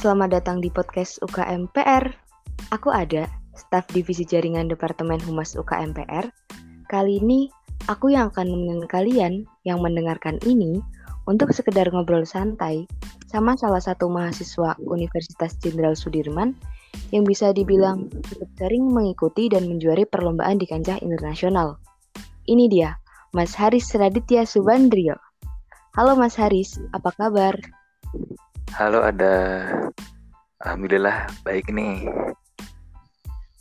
Selamat datang di podcast UKM PR. Aku ada, staf divisi jaringan Departemen Humas UKM PR. Kali ini, aku yang akan menemani kalian yang mendengarkan ini untuk sekedar ngobrol santai sama salah satu mahasiswa Universitas Jenderal Sudirman yang bisa dibilang cukup sering mengikuti dan menjuari perlombaan di kancah internasional. Ini dia, Mas Haris Raditya Subandrio. Halo Mas Haris, apa kabar? Halo ada, Alhamdulillah baik nih.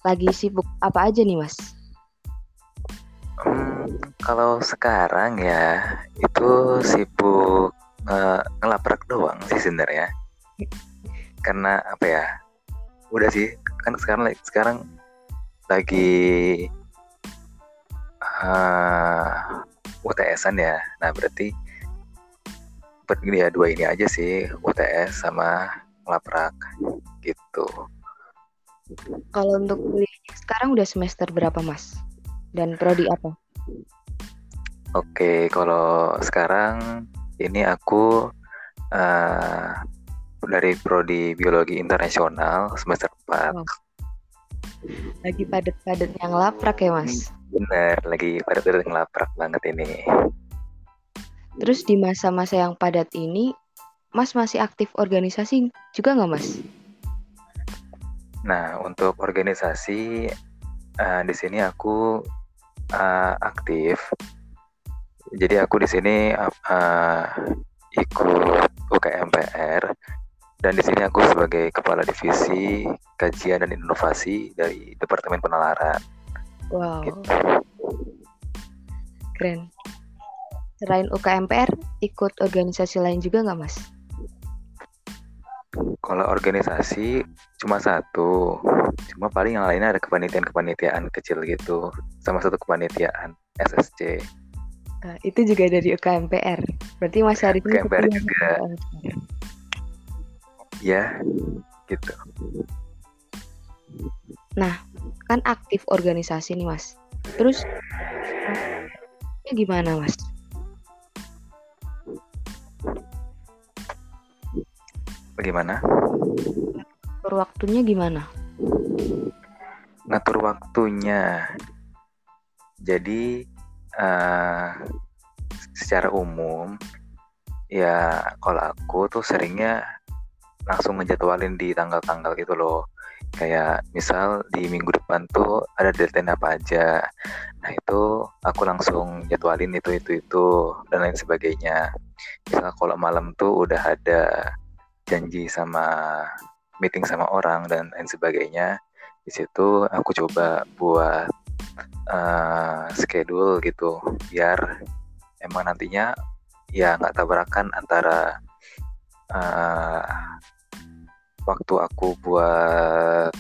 Lagi sibuk apa aja nih Mas? Hmm, kalau sekarang ya itu sibuk nge ngelaprak doang sih sebenarnya. Karena apa ya? Udah sih, kan sekarang sekarang lagi uh, UTS-an ya. Nah, berarti ini ya dua ini aja sih, UTS sama ngelaprak gitu. Kalau untuk kuliahnya sekarang udah semester berapa, Mas? Dan prodi apa? Oke, kalau sekarang ini aku uh, dari prodi biologi internasional semester 4. Oh. Lagi padat-padat yang laprak ya, Mas? Bener, lagi padat-padat yang laprak banget ini. Terus di masa-masa yang padat ini, Mas masih aktif organisasi juga nggak, Mas? Nah, untuk organisasi uh, di sini aku uh, aktif. Jadi aku di sini uh, ikut UKMPR dan di sini aku sebagai kepala divisi kajian dan inovasi dari Departemen Penalaran. Wow. Gitu. Keren. Selain UKMPR, ikut organisasi lain juga nggak, Mas? Kalau organisasi cuma satu, cuma paling yang lainnya ada kepanitiaan-kepanitiaan kecil gitu, sama satu kepanitiaan SSC. Nah, itu juga dari UKMPR. Berarti Mas Arif UKMPR juga. Ya, gitu. Nah, kan aktif organisasi nih Mas. Terus gimana Mas? Bagaimana? Ngatur waktunya gimana? Ngatur waktunya. Jadi uh, secara umum ya kalau aku tuh seringnya langsung ngejadwalin di tanggal-tanggal gitu loh kayak misal di minggu depan tuh ada deadline apa aja nah itu aku langsung jadwalin itu itu itu dan lain sebagainya misal kalau malam tuh udah ada janji sama meeting sama orang dan lain sebagainya di situ aku coba buat uh, schedule gitu biar emang nantinya ya nggak tabrakan antara uh, waktu aku buat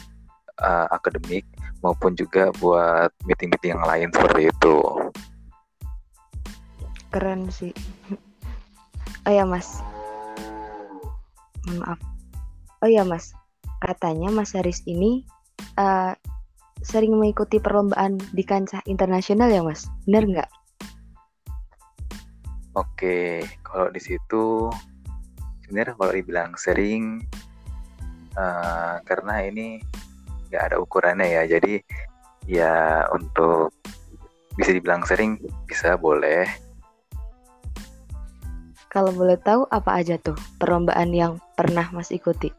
uh, akademik maupun juga buat meeting-meeting yang lain seperti itu. Keren sih. Oh ya mas, maaf. Oh ya Mas, katanya Mas Haris ini uh, sering mengikuti perlombaan di kancah internasional ya Mas, benar nggak? Oke, kalau di situ sebenarnya kalau dibilang sering uh, karena ini nggak ada ukurannya ya, jadi ya untuk bisa dibilang sering bisa boleh kalau boleh tahu apa aja tuh perlombaan yang pernah Mas ikuti?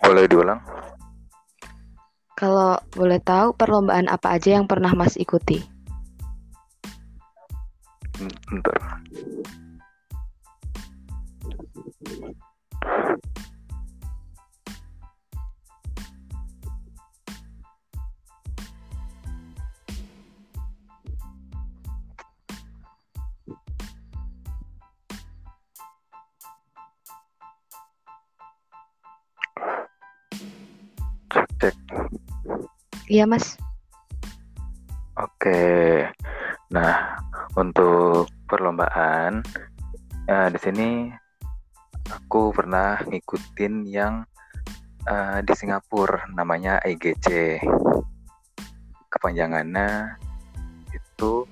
Boleh diulang? Kalau boleh tahu perlombaan apa aja yang pernah Mas ikuti? Bentar. cek. Iya, Mas. Oke. Nah, untuk perlombaan uh, di sini aku pernah ngikutin yang uh, di Singapura namanya IGC. Kepanjangannya itu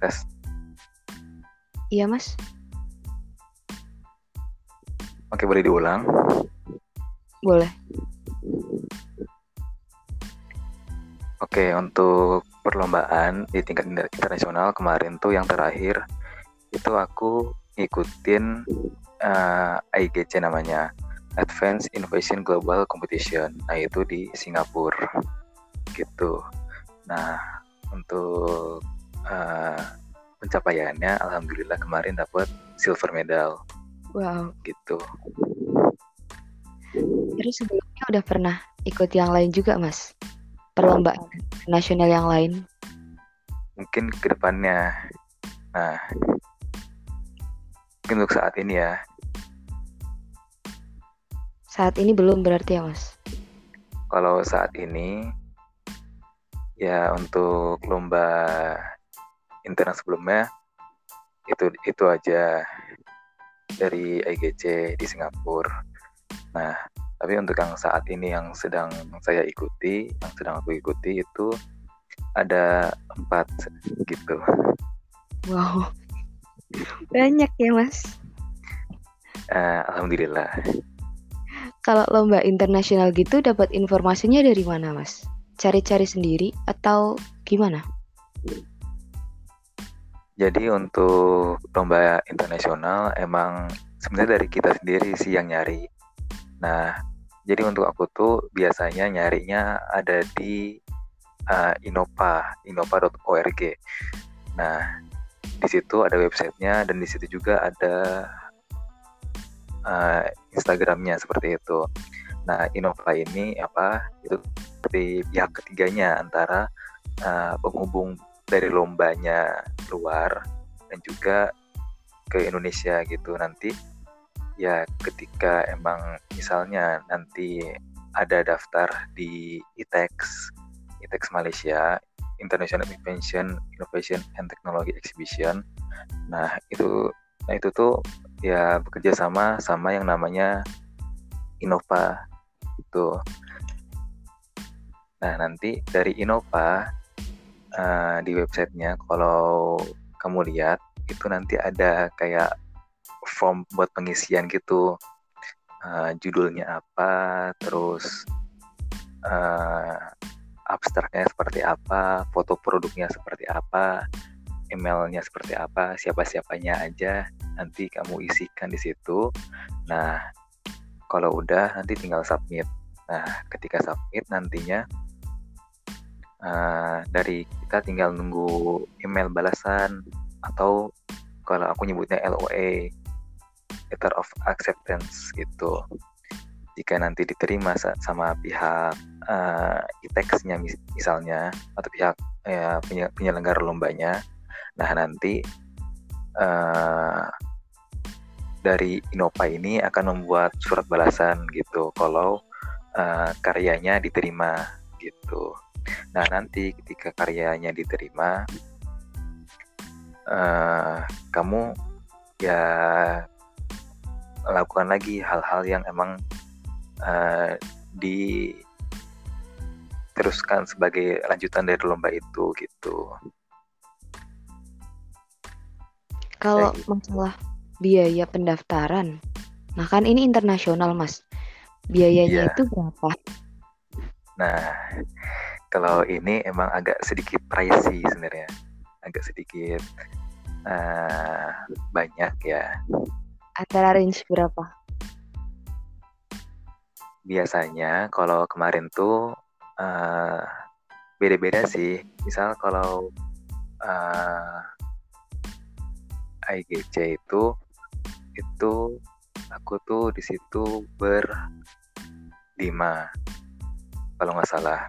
tes Iya, Mas. Oke, boleh diulang? Boleh. Oke, untuk perlombaan di tingkat internasional kemarin tuh yang terakhir itu aku ngikutin uh, eh, IGC namanya Advanced Innovation Global Competition. Nah, itu di Singapura. Gitu. Nah, untuk uh, pencapaiannya alhamdulillah kemarin dapat silver medal. Wow. Gitu. Terus sebelumnya udah pernah ikut yang lain juga, Mas? Perlombaan nasional yang lain? Mungkin ke depannya. Nah, mungkin untuk saat ini ya, saat ini belum berarti ya mas? Kalau saat ini ya untuk lomba internet sebelumnya itu itu aja dari IGC di Singapura. Nah, tapi untuk yang saat ini yang sedang saya ikuti, yang sedang aku ikuti itu ada empat gitu. Wow, banyak ya mas? Uh, Alhamdulillah. Kalau lomba internasional gitu dapat informasinya dari mana, Mas? Cari-cari sendiri atau gimana? Jadi untuk lomba internasional emang sebenarnya dari kita sendiri sih yang nyari. Nah, jadi untuk aku tuh biasanya nyarinya ada di uh, Innova, innova.org. Nah, di situ ada websitenya dan di situ juga ada uh, Instagramnya seperti itu. Nah, Innova ini apa? Itu seperti pihak ketiganya antara uh, penghubung dari lombanya luar dan juga ke Indonesia gitu nanti ya ketika emang misalnya nanti ada daftar di ITEX ITEX Malaysia International Invention Innovation and Technology Exhibition nah itu nah itu tuh ya bekerja sama sama yang namanya Innova itu. Nah nanti dari Innova uh, di websitenya kalau kamu lihat itu nanti ada kayak form buat pengisian gitu uh, judulnya apa terus uh, abstraknya seperti apa foto produknya seperti apa emailnya seperti apa siapa siapanya aja nanti kamu isikan di situ. Nah, kalau udah nanti tinggal submit. Nah, ketika submit nantinya uh, dari kita tinggal nunggu email balasan atau kalau aku nyebutnya LOA, letter of acceptance gitu. Jika nanti diterima sama pihak uh, ITEX-nya misalnya atau pihak ya, penyelenggara lombanya, nah nanti uh, dari Innova ini akan membuat surat balasan gitu kalau uh, karyanya diterima gitu. Nah nanti ketika karyanya diterima, uh, kamu ya lakukan lagi hal-hal yang emang uh, diteruskan sebagai lanjutan dari lomba itu gitu. Kalau masalah biaya pendaftaran. Nah kan ini internasional mas, biayanya yeah. itu berapa? Nah kalau ini emang agak sedikit pricey sebenarnya, agak sedikit uh, banyak ya. Antara range berapa? Biasanya kalau kemarin tuh uh, beda-beda sih. Misal kalau uh, IGC itu itu aku tuh di situ berlima kalau nggak salah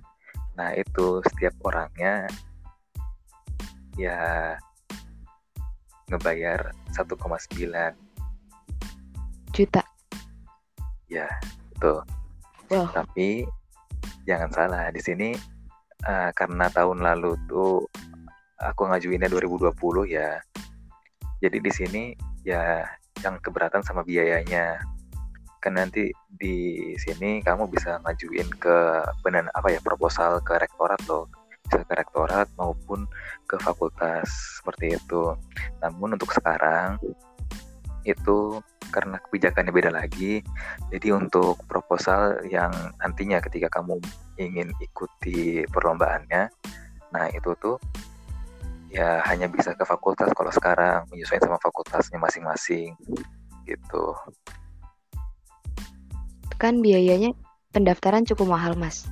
nah itu setiap orangnya ya ngebayar 1,9 juta. Ya betul. Wow. tapi jangan salah di sini uh, karena tahun lalu tuh aku ngajuinnya 2020 ya jadi di sini ya yang keberatan sama biayanya kan nanti di sini kamu bisa ngajuin ke benar apa ya proposal ke rektorat loh bisa ke rektorat maupun ke fakultas seperti itu. Namun untuk sekarang itu karena kebijakannya beda lagi. Jadi untuk proposal yang nantinya ketika kamu ingin ikuti perlombaannya, nah itu tuh ya hanya bisa ke fakultas kalau sekarang menyesuaikan sama fakultasnya masing-masing gitu. Kan biayanya pendaftaran cukup mahal, Mas.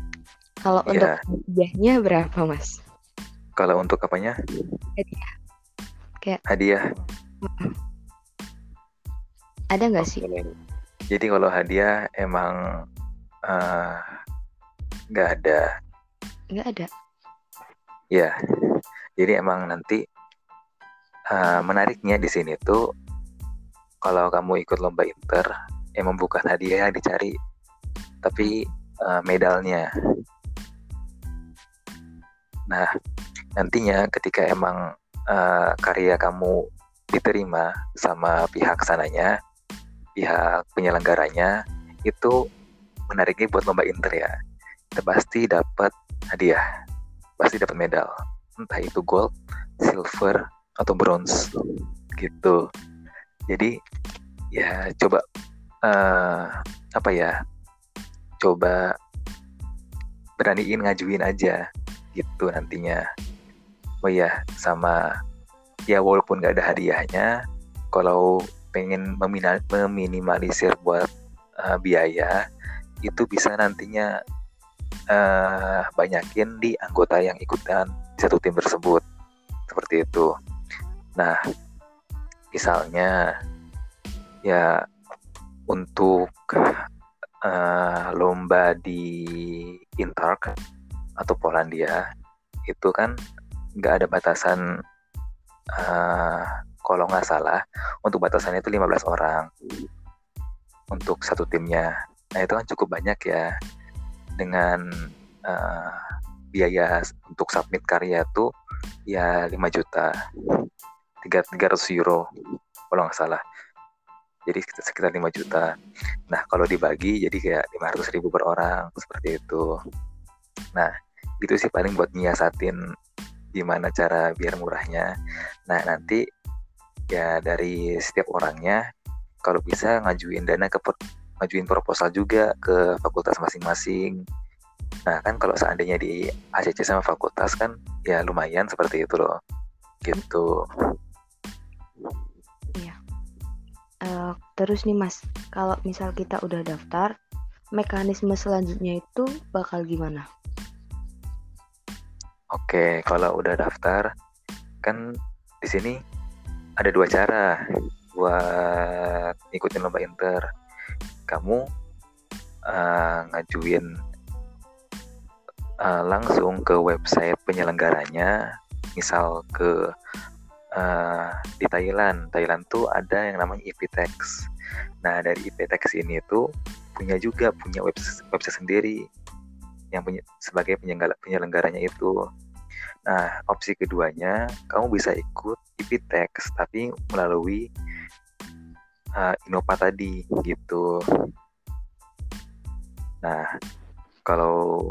Kalau yeah. untuk hadiahnya berapa, Mas? Kalau untuk apanya? Hadiah. Kayak hadiah. Ada nggak sih? Jadi kalau hadiah emang eh, nggak uh, ada. Nggak ada. Ya, jadi emang nanti uh, menariknya di sini tuh kalau kamu ikut lomba inter, emang bukan hadiah yang dicari, tapi uh, medalnya. Nah, nantinya ketika emang uh, karya kamu diterima sama pihak sananya, pihak penyelenggaranya, itu menariknya buat lomba inter ya. Kita pasti dapat hadiah, pasti dapat medal, entah itu gold, silver, atau bronze gitu. Jadi ya coba uh, apa ya, coba beraniin ngajuin aja gitu nantinya. Oh ya sama ya walaupun gak ada hadiahnya kalau pengen meminimalisir buat uh, biaya itu bisa nantinya uh, banyakin di anggota yang ikutan satu tim tersebut. Seperti itu. Nah misalnya ya untuk uh, lomba di Interk atau Polandia itu kan nggak ada batasan uh, kalau nggak salah untuk batasannya itu 15 orang untuk satu timnya. Nah itu kan cukup banyak ya dengan uh, biaya untuk submit karya tuh ya 5 juta 300 euro kalau nggak salah jadi sekitar 5 juta. Nah kalau dibagi jadi kayak 500 ribu per orang seperti itu. Nah gitu sih paling buat nyiasatin gimana cara biar murahnya. Nah nanti ya dari setiap orangnya kalau bisa ngajuin dana ke ngajuin proposal juga ke fakultas masing-masing. Nah kan kalau seandainya di ACC sama fakultas kan ya lumayan seperti itu loh. Gitu uh, terus nih mas kalau misal kita udah daftar mekanisme selanjutnya itu bakal gimana Oke, kalau udah daftar, kan di sini ada dua cara buat ikutin lomba inter. Kamu uh, ngajuin uh, langsung ke website penyelenggaranya, misal ke uh, di Thailand. Thailand tuh ada yang namanya IPTEX. Nah dari IPTEX ini tuh punya juga punya website, website sendiri yang punya sebagai penyelenggara penyelenggaranya itu Nah, opsi keduanya, kamu bisa ikut IPTEX tapi melalui uh, Innova tadi gitu. Nah, kalau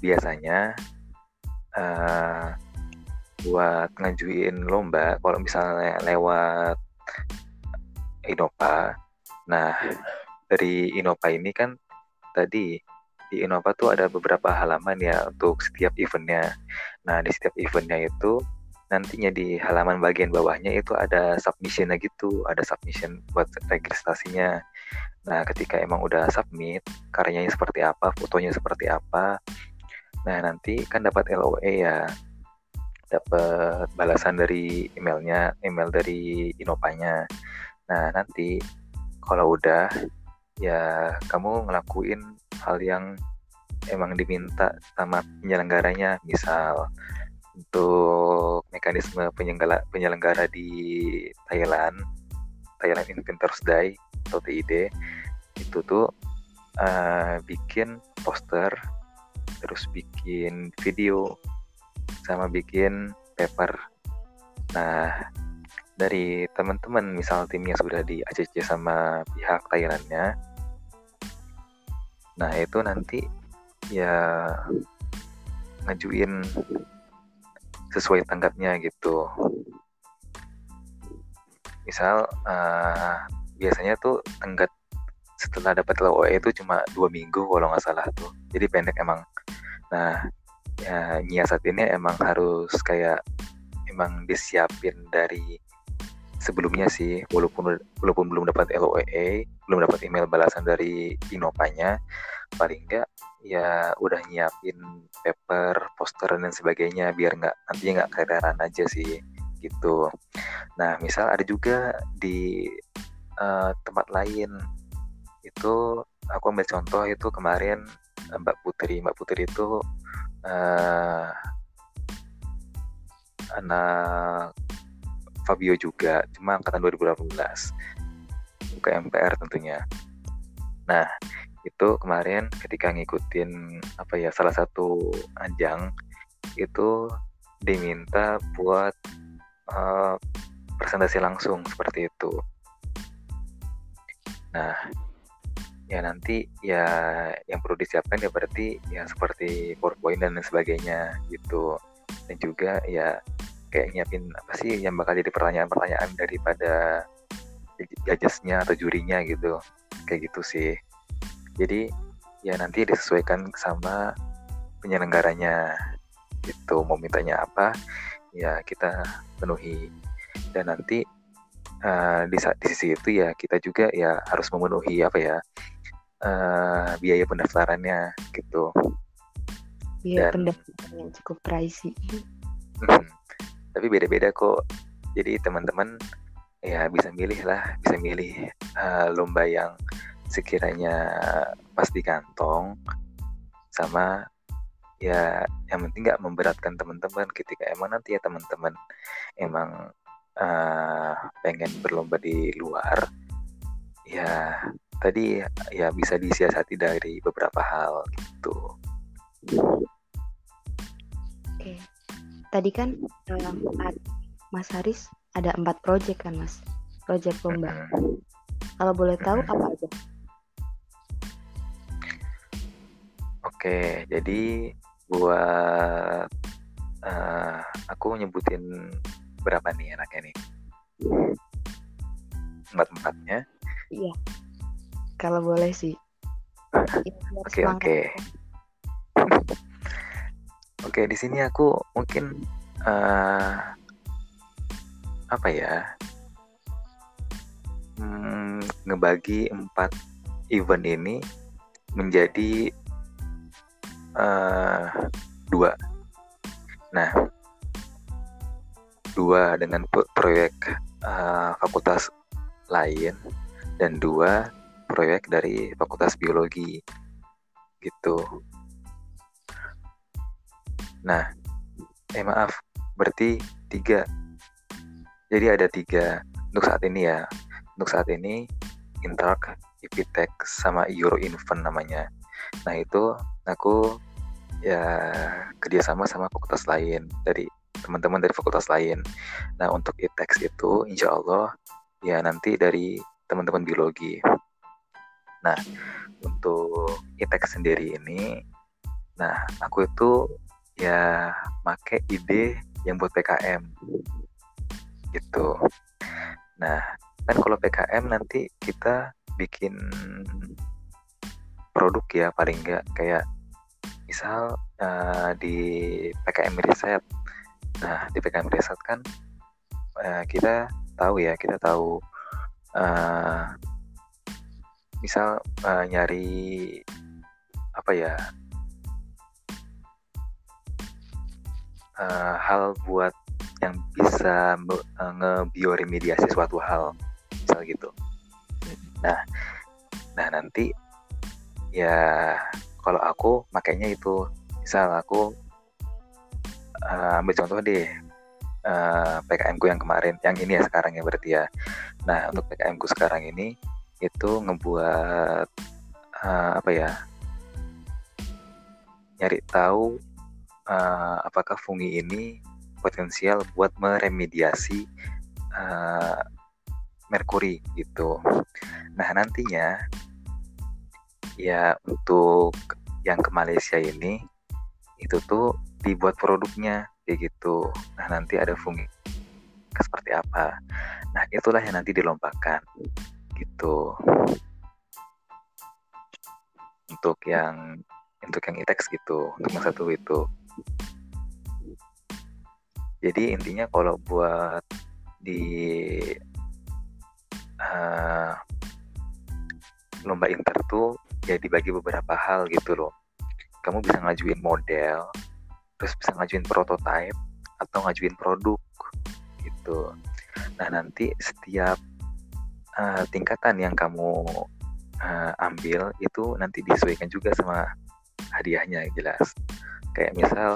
biasanya uh, buat ngajuin lomba, kalau misalnya lewat Innova, nah dari Innova ini kan tadi di Innova tuh ada beberapa halaman ya untuk setiap eventnya. Nah di setiap eventnya itu nantinya di halaman bagian bawahnya itu ada submissionnya gitu, ada submission buat registrasinya. Nah ketika emang udah submit, karyanya seperti apa, fotonya seperti apa, nah nanti kan dapat LOE ya, dapat balasan dari emailnya, email dari Inovanya. Nah nanti kalau udah ya kamu ngelakuin hal yang emang diminta sama penyelenggaranya misal untuk mekanisme penyelenggara penyelenggara di Thailand Thailand Inventors Day atau TID itu tuh uh, bikin poster terus bikin video sama bikin paper. Nah dari teman-teman misal timnya sudah di ACC sama pihak Thailandnya Nah itu nanti ya ngajuin sesuai tanggapnya gitu. Misal uh, biasanya tuh tenggat setelah dapat LOE itu cuma dua minggu kalau nggak salah tuh. Jadi pendek emang. Nah ya ini emang harus kayak emang disiapin dari sebelumnya sih walaupun walaupun belum dapat LOE belum dapat email balasan dari Inopanya paling enggak ya udah nyiapin paper poster dan sebagainya biar nggak nantinya nggak kereran aja sih gitu. Nah misal ada juga di uh, tempat lain itu aku ambil contoh itu kemarin Mbak Putri Mbak Putri itu uh, anak Fabio juga, cuma angkatan 2018. MPR tentunya. Nah, itu kemarin ketika ngikutin apa ya salah satu ajang itu diminta buat uh, presentasi langsung seperti itu. Nah, ya nanti ya yang perlu disiapkan ya berarti ya seperti PowerPoint dan sebagainya gitu. Dan juga ya kayak nyiapin apa sih yang bakal jadi pertanyaan-pertanyaan daripada judgesnya atau jurinya gitu. Kayak gitu sih. Jadi ya nanti disesuaikan sama penyelenggaranya itu mau mintanya apa ya kita penuhi. Dan nanti uh, di, di sisi itu ya kita juga ya harus memenuhi apa ya uh, biaya pendaftarannya gitu. Biaya pendaftaran yang cukup pricey. Tapi beda-beda kok. Jadi teman-teman ya bisa milih lah bisa milih uh, lomba yang sekiranya pas di kantong sama ya yang penting nggak memberatkan teman-teman ketika emang nanti ya teman-teman emang uh, pengen berlomba di luar ya tadi ya bisa disiasati dari beberapa hal gitu. Oke. Tadi kan uh, Mas Haris ada empat proyek kan Mas? Proyek lomba. Kalau boleh tahu apa aja? Oke jadi buat uh, aku nyebutin berapa nih enaknya nih? Empat empatnya iya kalau boleh sih oke oke Oke, di sini aku mungkin uh, apa ya? Hmm, ngebagi empat event ini menjadi uh, dua. Nah, dua dengan proyek uh, fakultas lain dan dua proyek dari fakultas biologi gitu. Nah, eh maaf, berarti tiga. Jadi ada tiga untuk saat ini ya. Untuk saat ini Interark, Ipitech, sama Euro Infant namanya. Nah itu aku ya kerjasama sama fakultas lain dari teman-teman dari fakultas lain. Nah untuk ITEX itu insya Allah ya nanti dari teman-teman biologi. Nah untuk ITEX sendiri ini, nah aku itu ya make ide yang buat PKM gitu. Nah kan kalau PKM nanti kita bikin produk ya paling enggak kayak misal uh, di PKM riset. Nah di PKM riset kan uh, kita tahu ya kita tahu uh, misal uh, nyari apa ya uh, hal buat yang bisa uh, ngebioremediasi suatu hal misal gitu. Nah nah nanti ya kalau aku makanya itu misal aku uh, ambil contoh deh uh, PKM yang kemarin yang ini ya sekarang ya berarti ya. Nah untuk PKM ku sekarang ini itu ngebuat uh, apa ya nyari tahu uh, apakah fungi ini potensial buat meremediasi uh, merkuri gitu. Nah nantinya ya untuk yang ke Malaysia ini itu tuh dibuat produknya kayak gitu. Nah nanti ada fungsi seperti apa. Nah itulah yang nanti dilombakan gitu. Untuk yang untuk yang ITEX gitu untuk yang satu itu. Jadi intinya kalau buat di uh, lomba inter tuh ya dibagi beberapa hal gitu loh. Kamu bisa ngajuin model terus bisa ngajuin prototype atau ngajuin produk gitu. Nah nanti setiap uh, tingkatan yang kamu uh, ambil itu nanti disesuaikan juga sama hadiahnya jelas. Kayak misal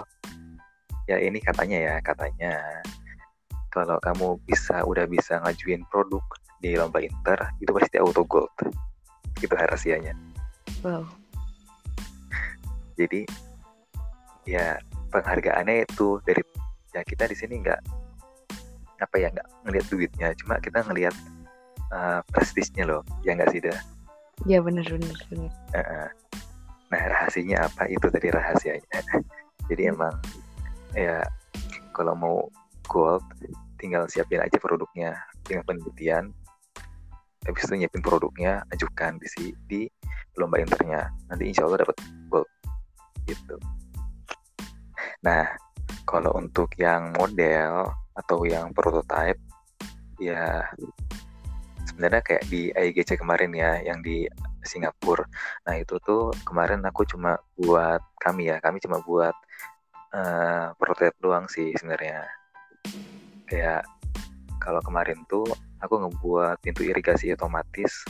ya ini katanya ya katanya kalau kamu bisa udah bisa ngajuin produk di lomba inter itu pasti auto gold. Itu rahasianya. Wow. Jadi ya penghargaannya itu dari ya kita di sini nggak apa ya nggak ngelihat duitnya. Cuma kita ngelihat uh, prestisnya loh ya nggak sih dah ya benar benar benar uh, nah rahasianya apa? Itu tadi rahasianya. Jadi emang ya kalau mau gold tinggal siapin aja produknya. Dengan penelitian. Habis itu nyiapin produknya ajukan di si di lomba internya. Nanti insya Allah dapat gold. Gitu. Nah kalau untuk yang model atau yang prototype ya sebenarnya kayak di IGC kemarin ya yang di Singapura. Nah itu tuh kemarin aku cuma buat kami ya kami cuma buat uh, doang sih sebenarnya. Kayak kalau kemarin tuh aku ngebuat pintu irigasi otomatis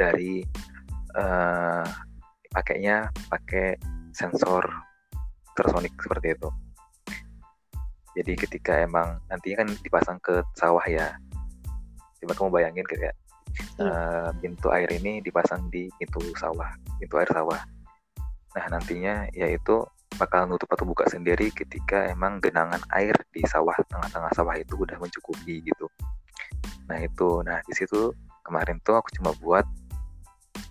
dari uh, pakainya pakai sensor ultrasonic seperti itu. Jadi ketika emang nantinya kan dipasang ke sawah ya coba kamu bayangin kayak uh, pintu air ini dipasang di pintu sawah pintu air sawah. Nah nantinya yaitu bakal nutup atau buka sendiri ketika emang genangan air di sawah tengah-tengah sawah itu udah mencukupi gitu. Nah itu. Nah di situ kemarin tuh aku cuma buat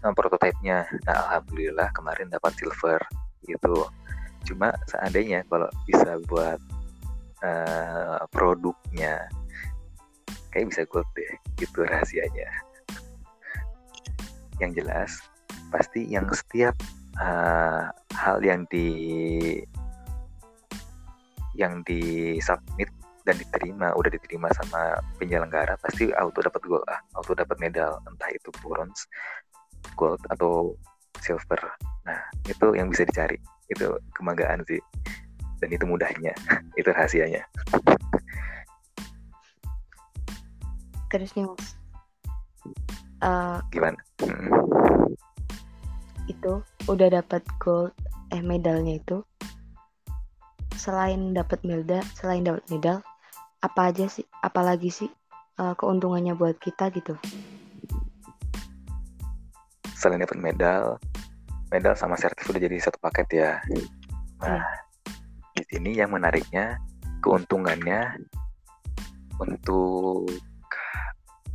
um, prototipenya. Nah alhamdulillah kemarin dapat silver gitu. Cuma seandainya kalau bisa buat uh, produknya kayak bisa gold deh gitu rahasianya. Yang jelas pasti yang setiap uh, hal yang di yang di submit dan diterima udah diterima sama penyelenggara pasti auto dapat gold ah auto dapat medal entah itu bronze gold atau silver. Nah itu yang bisa dicari. Itu kebanggaan sih. Dan itu mudahnya. Itu rahasianya terus nih mas. Uh, gimana? itu udah dapat gold eh medalnya itu. Selain dapat medal selain dapat medal apa aja sih apalagi sih uh, keuntungannya buat kita gitu? Selain dapat medal medal sama sertif udah jadi satu paket ya. Nah hmm. di sini yang menariknya keuntungannya untuk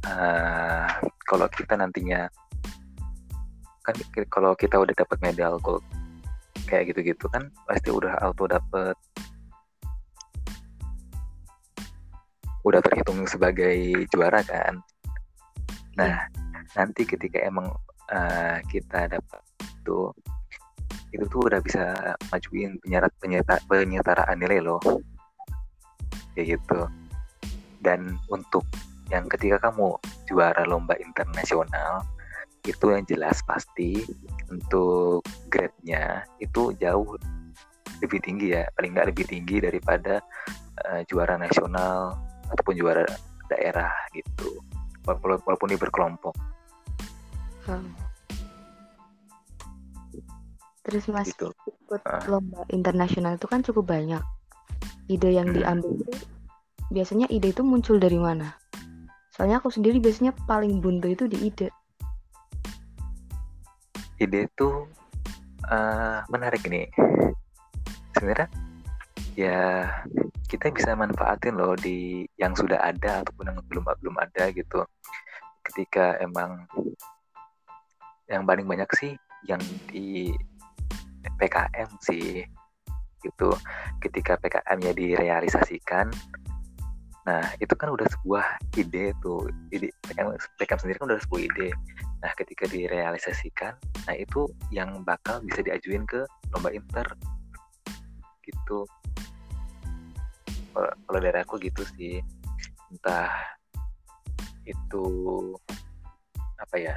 uh, kalau kita nantinya kan kalau kita udah dapat medal gold kayak gitu-gitu kan pasti udah auto dapet. Udah terhitung sebagai juara kan. Nah nanti ketika emang uh, kita dapat itu itu tuh udah bisa majuin penyerat penyeta, penyetaraan nilai loh. Kayak gitu. Dan untuk yang ketika kamu juara lomba internasional itu yang jelas pasti untuk grade-nya itu jauh lebih tinggi ya paling nggak lebih tinggi daripada uh, juara nasional ataupun juara daerah gitu walaupun walaupun berkelompok hmm. terus mas gitu. ikut uh. lomba internasional itu kan cukup banyak ide yang hmm. diambil biasanya ide itu muncul dari mana soalnya aku sendiri biasanya paling buntu itu di ide. Ide itu uh, menarik nih sebenarnya ya kita bisa manfaatin loh di yang sudah ada ataupun yang belum belum ada gitu. Ketika emang yang paling banyak sih yang di PKM sih gitu. Ketika PKM-nya direalisasikan nah itu kan udah sebuah ide tuh. Ide PKM, PKM sendiri kan udah sebuah ide. Nah ketika direalisasikan nah itu yang bakal bisa diajuin ke lomba inter. Gitu. Kalau dari aku gitu sih. Entah itu apa ya?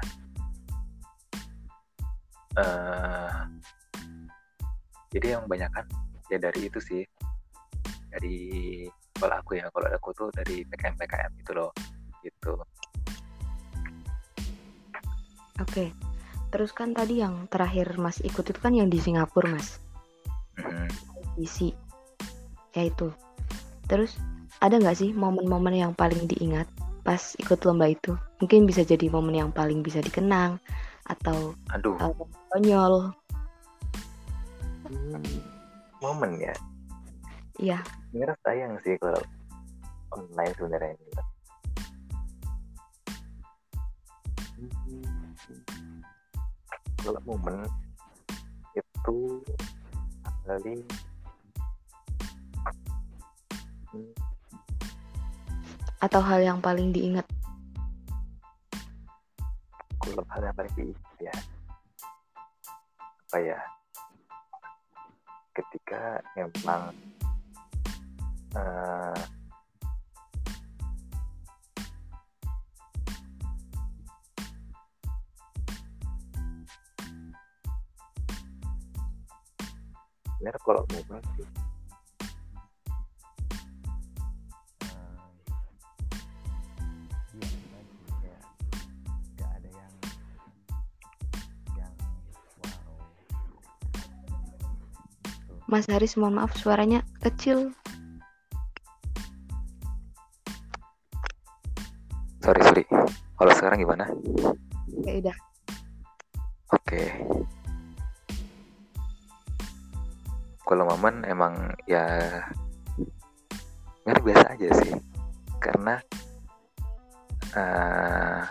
Uh, jadi yang banyak kan ya dari itu sih. Dari kalau aku ya kalau aku tuh dari PKM PKM itu loh gitu. Oke terus kan tadi yang terakhir mas ikut itu kan yang di Singapura mas. Mm-hmm. isi ya itu. Terus ada nggak sih momen-momen yang paling diingat pas ikut lomba itu? Mungkin bisa jadi momen yang paling bisa dikenang atau aduh. uh, konyol. Momen ya? Iya sebenarnya sayang sih kalau online sebenarnya ini kalau momen itu kali atau hal yang paling diingat? Kalau hal yang paling diingat ya. Apa ya? Ketika emang sebenarnya kalau mau sih Mas Haris mohon maaf suaranya kecil. Sorry, sorry. Kalau sekarang gimana? Ya udah. Oke. Kalau momen emang ya nggak biasa aja sih. Karena uh,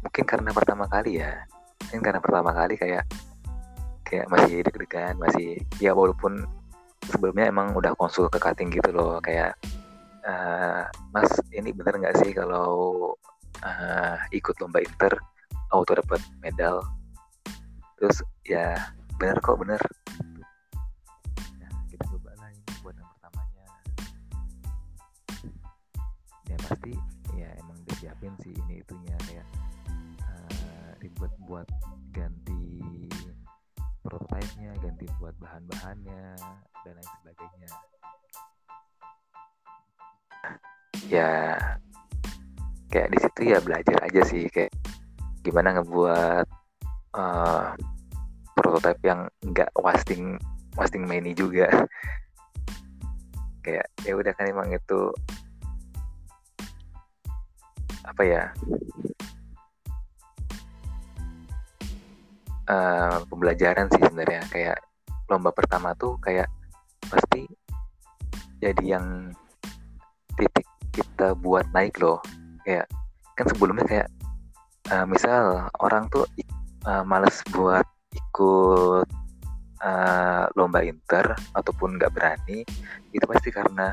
mungkin karena pertama kali ya. Mungkin karena pertama kali kayak kayak masih deg-degan masih ya walaupun sebelumnya emang udah konsul ke cutting gitu loh kayak uh, mas ini bener nggak sih kalau uh, ikut lomba inter auto dapat medal? Terus ya bener kok bener. Nah kita coba lah ini buat yang pertamanya. Ya pasti ya emang disiapin sih ini itunya kayak uh, ribet buat ganti prototipe-nya ganti buat bahan-bahannya dan lain sebagainya ya kayak di situ ya belajar aja sih kayak gimana ngebuat uh, prototipe yang enggak wasting wasting many juga. Kayak ya udah kan emang itu apa ya? Uh, pembelajaran sih sebenarnya. Kayak lomba pertama tuh kayak pasti jadi yang titik kita buat naik loh. Kayak kan sebelumnya kayak uh, misal orang tuh uh, males buat ikut uh, lomba inter ataupun nggak berani itu pasti karena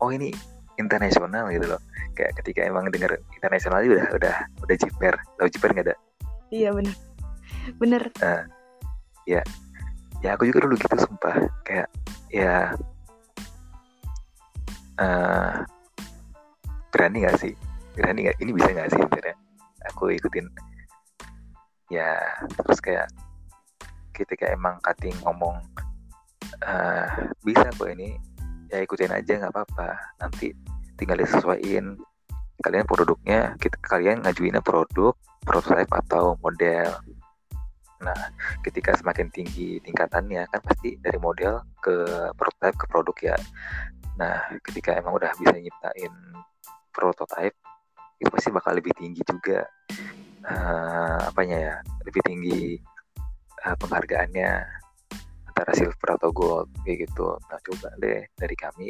oh ini internasional gitu loh. Kayak ketika emang dengar internasional udah udah udah jiper. Tahu jiper nggak ada iya benar bener. Uh, ya. Ya aku juga dulu gitu sumpah. Kayak ya uh, berani gak sih? Berani gak ini bisa gak sih sebenarnya? Aku ikutin. Ya terus kayak ketika emang cutting ngomong uh, bisa kok ini ya ikutin aja nggak apa-apa. Nanti tinggal disesuaikan kalian produknya kita kalian ngajuinnya produk prototype atau model. Nah, ketika semakin tinggi tingkatannya kan pasti dari model ke prototype ke produk ya. Nah, ketika emang udah bisa nyiptain prototype itu pasti bakal lebih tinggi juga. Uh, apanya ya, lebih tinggi uh, penghargaannya antara silver atau gold kayak gitu. Nah, coba deh dari kami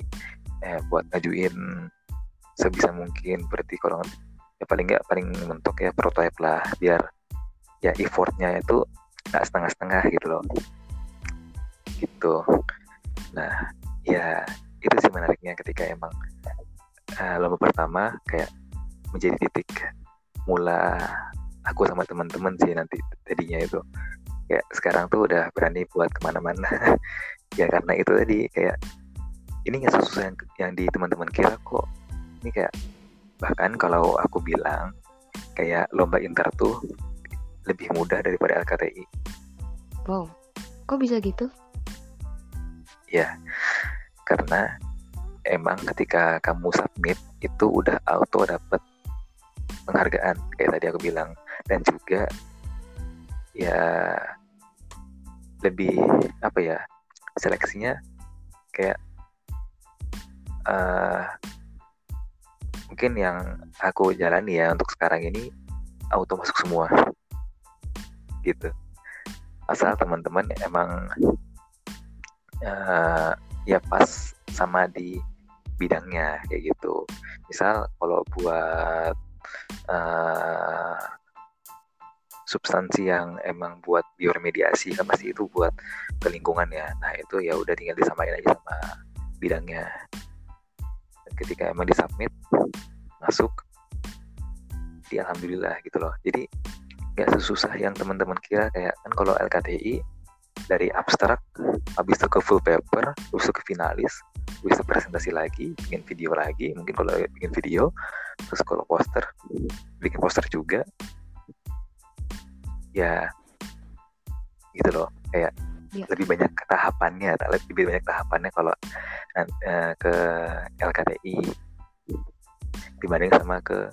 eh, buat ngajuin sebisa mungkin berarti kalau ya paling nggak paling mentok ya prototype lah biar ya effortnya itu nggak setengah-setengah gitu loh. Gitu. Nah ya itu sih menariknya ketika emang uh, lomba pertama kayak menjadi titik mula aku sama teman-teman sih nanti tadinya itu. Kayak sekarang tuh udah berani buat ke mana-mana. Ya karena itu tadi kayak ini nggak susah yang, yang di teman-teman kira kok. Ini kayak bahkan kalau aku bilang kayak lomba inter tuh lebih mudah daripada LKTI wow kok bisa gitu? Ya karena emang ketika kamu submit itu udah auto dapet penghargaan kayak tadi aku bilang. Dan juga ya lebih apa ya seleksinya kayak uh, mungkin yang aku jalani ya untuk sekarang ini auto masuk semua. Gitu. Asal teman-teman emang uh, ya pas sama di bidangnya kayak gitu. Misal kalau buat uh, substansi yang emang buat bioremediasi kan pasti itu buat ke lingkungan ya. Nah itu ya udah tinggal disamain aja sama bidangnya. Dan ketika emang disubmit masuk di alhamdulillah gitu loh. Jadi nggak sesusah yang teman-teman kira kayak kan kalau LKTI dari abstrak habis itu ke full paper habis itu ke finalis habis itu presentasi lagi bikin video lagi mungkin kalau bikin video terus kalau poster bikin poster juga. Ya gitu loh kayak ya. lebih banyak tahapannya lebih banyak tahapannya kalau uh, ke LKTI dibanding sama ke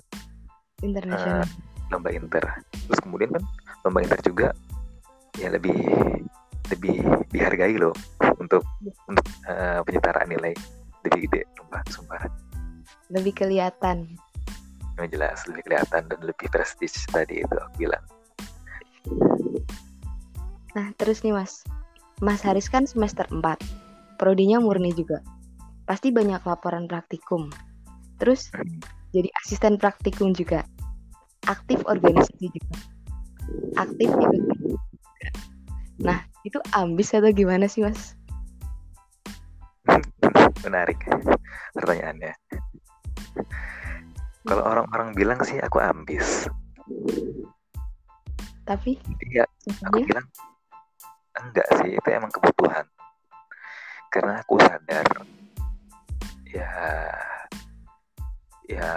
internasional. uh, lomba inter. Terus kemudian kan lomba inter juga ya lebih lebih dihargai loh untuk ya. untuk uh, penyetaraan nilai lebih gede sumpah sumpah lebih kelihatan yang jelas lebih kelihatan dan lebih prestis tadi itu aku bilang Nah, terus nih Mas. Mas Haris kan semester 4. Prodinya murni juga. Pasti banyak laporan praktikum. Terus jadi asisten praktikum juga. Aktif organisasi juga. Aktif ikut Nah, itu ambis atau gimana sih, Mas? Menarik pertanyaannya. Kalau orang-orang bilang sih aku ambis. Tapi? Iya aku bilang enggak sih itu emang kebutuhan. Karena aku sadar ya ya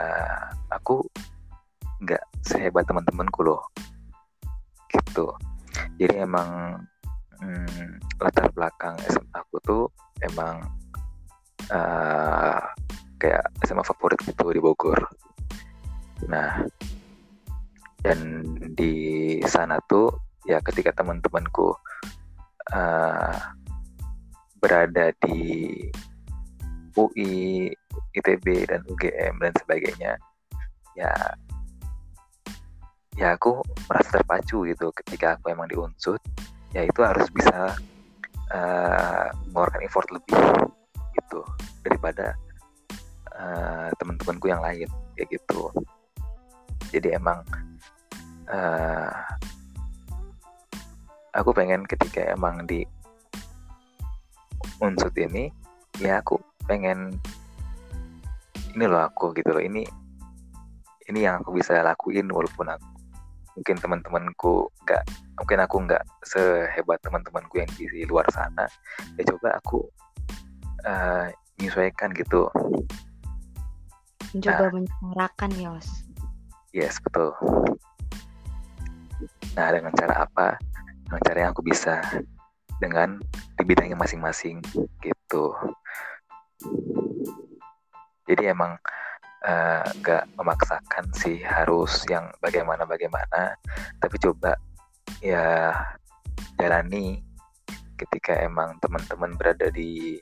aku nggak sehebat teman-temanku loh. Gitu. Jadi emang hmm, latar belakang SMA aku tuh emang uh, kayak SMA favorit gitu di Bogor. Nah dan di sana tuh ya ketika teman-temanku uh, berada di UI, ITB dan UGM dan sebagainya ya ya aku merasa terpacu gitu ketika aku emang diunsut ya itu harus bisa uh, mengeluarkan effort lebih gitu daripada uh, teman-temanku yang lain kayak gitu. Jadi emang uh, aku pengen ketika emang di unsut ini ya aku pengen ini loh aku gitu loh ini ini yang aku bisa lakuin walaupun aku mungkin teman-temanku nggak mungkin aku nggak sehebat teman-temanku yang di luar sana. Ya coba aku uh, menyesuaikan gitu. Mencoba nah, menyuarakan ya mas. Yes betul. Nah, dengan cara apa? Dengan cara yang aku bisa. Dengan di bidangnya masing-masing gitu. Jadi emang eh, nggak uh, memaksakan sih harus yang bagaimana-bagaimana, tapi coba ya jalani ketika emang teman-teman berada di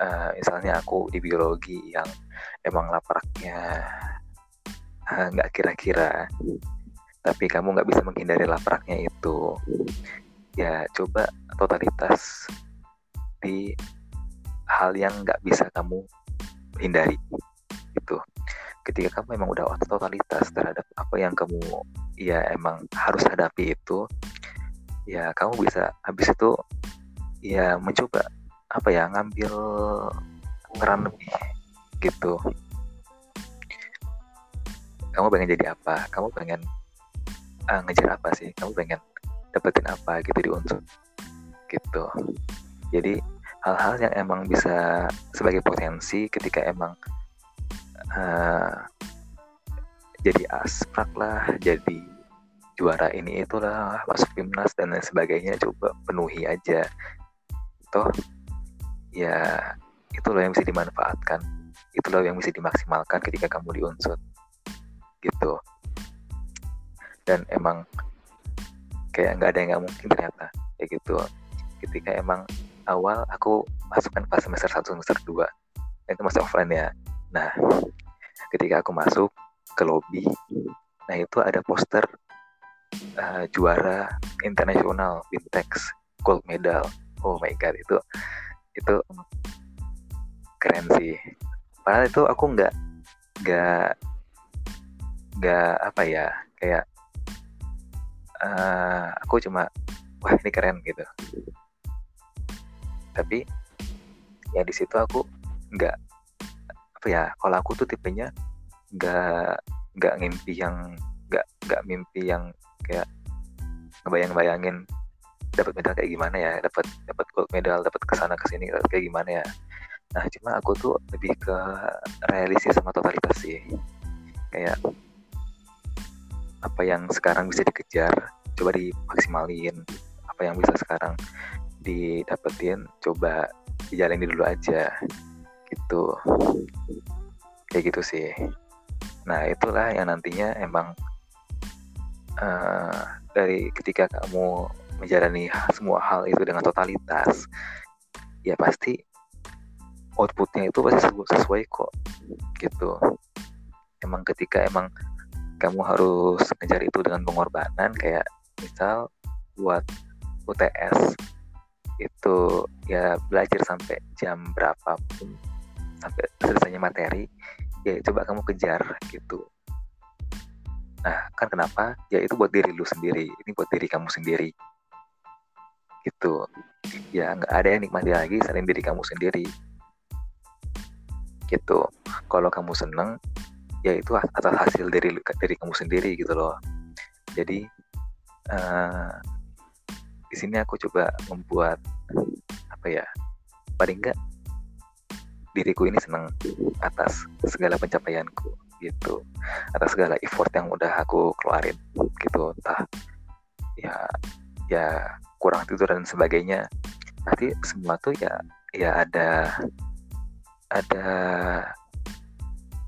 uh, misalnya aku di biologi yang emang lapraknya eh, nggak uh, kira-kira tapi kamu nggak bisa menghindari lapraknya itu ya coba totalitas di hal yang nggak bisa kamu hindari itu ketika kamu emang udah totalitas terhadap apa yang kamu ya emang harus hadapi itu ya kamu bisa habis itu ya mencoba apa ya ngambil peran lebih gitu. Kamu pengen jadi apa? Kamu pengen uh, ngejar apa sih? Kamu pengen dapetin apa gitu di unsur gitu. Jadi hal-hal yang emang bisa sebagai potensi ketika emang uh, jadi asprak lah jadi juara ini itulah masuk timnas dan lain sebagainya coba penuhi aja. Toh ya itulah yang bisa dimanfaatkan. Itulah yang bisa dimaksimalkan ketika kamu di unsur gitu. Dan emang kayak nggak ada yang nggak mungkin ternyata kayak gitu. Ketika emang awal aku masukkan pas semester 1 semester 2 itu masih offline ya nah ketika aku masuk ke lobby nah itu ada poster uh, juara internasional Bintex gold medal. Oh my god itu itu keren sih. Padahal itu aku nggak nggak nggak apa ya kayak uh, aku cuma wah ini keren gitu. Tapi ya di situ aku nggak apa ya kalau aku tuh tipenya nggak nggak ngimpi yang nggak nggak mimpi yang kayak ngebayang-bayangin dapat medal kayak gimana ya dapat dapat gold medal dapat ke sana ke sini kayak gimana ya. Nah cuma aku tuh lebih ke realistis sama totalitas sih. Kayak apa yang sekarang bisa dikejar coba dimaksimalin. Apa yang bisa sekarang didapetin coba dijalanin dulu aja gitu. Kayak gitu sih. Nah itulah yang nantinya emang uh, dari ketika kamu menjalani semua hal itu dengan totalitas ya pasti outputnya itu pasti sesuai kok. Gitu. Emang ketika emang kamu harus ngejar itu dengan pengorbanan kayak misal buat UTS itu ya belajar sampai jam berapapun sampai selesainya materi ya coba kamu kejar gitu. Nah kan kenapa? Ya itu buat diri lu sendiri ini buat diri kamu sendiri. Gitu. Ya nggak ada yang nikmati lagi selain diri kamu sendiri. Gitu. Kalau kamu seneng ya itu atas hasil dari dari kamu sendiri gitu loh. Jadi uh, di sini aku coba membuat apa ya paling enggak diriku ini senang atas segala pencapaianku gitu. Atas segala effort yang udah aku keluarin gitu. Entah ya ya kurang tidur dan sebagainya. Nanti semua tuh ya ya ada ada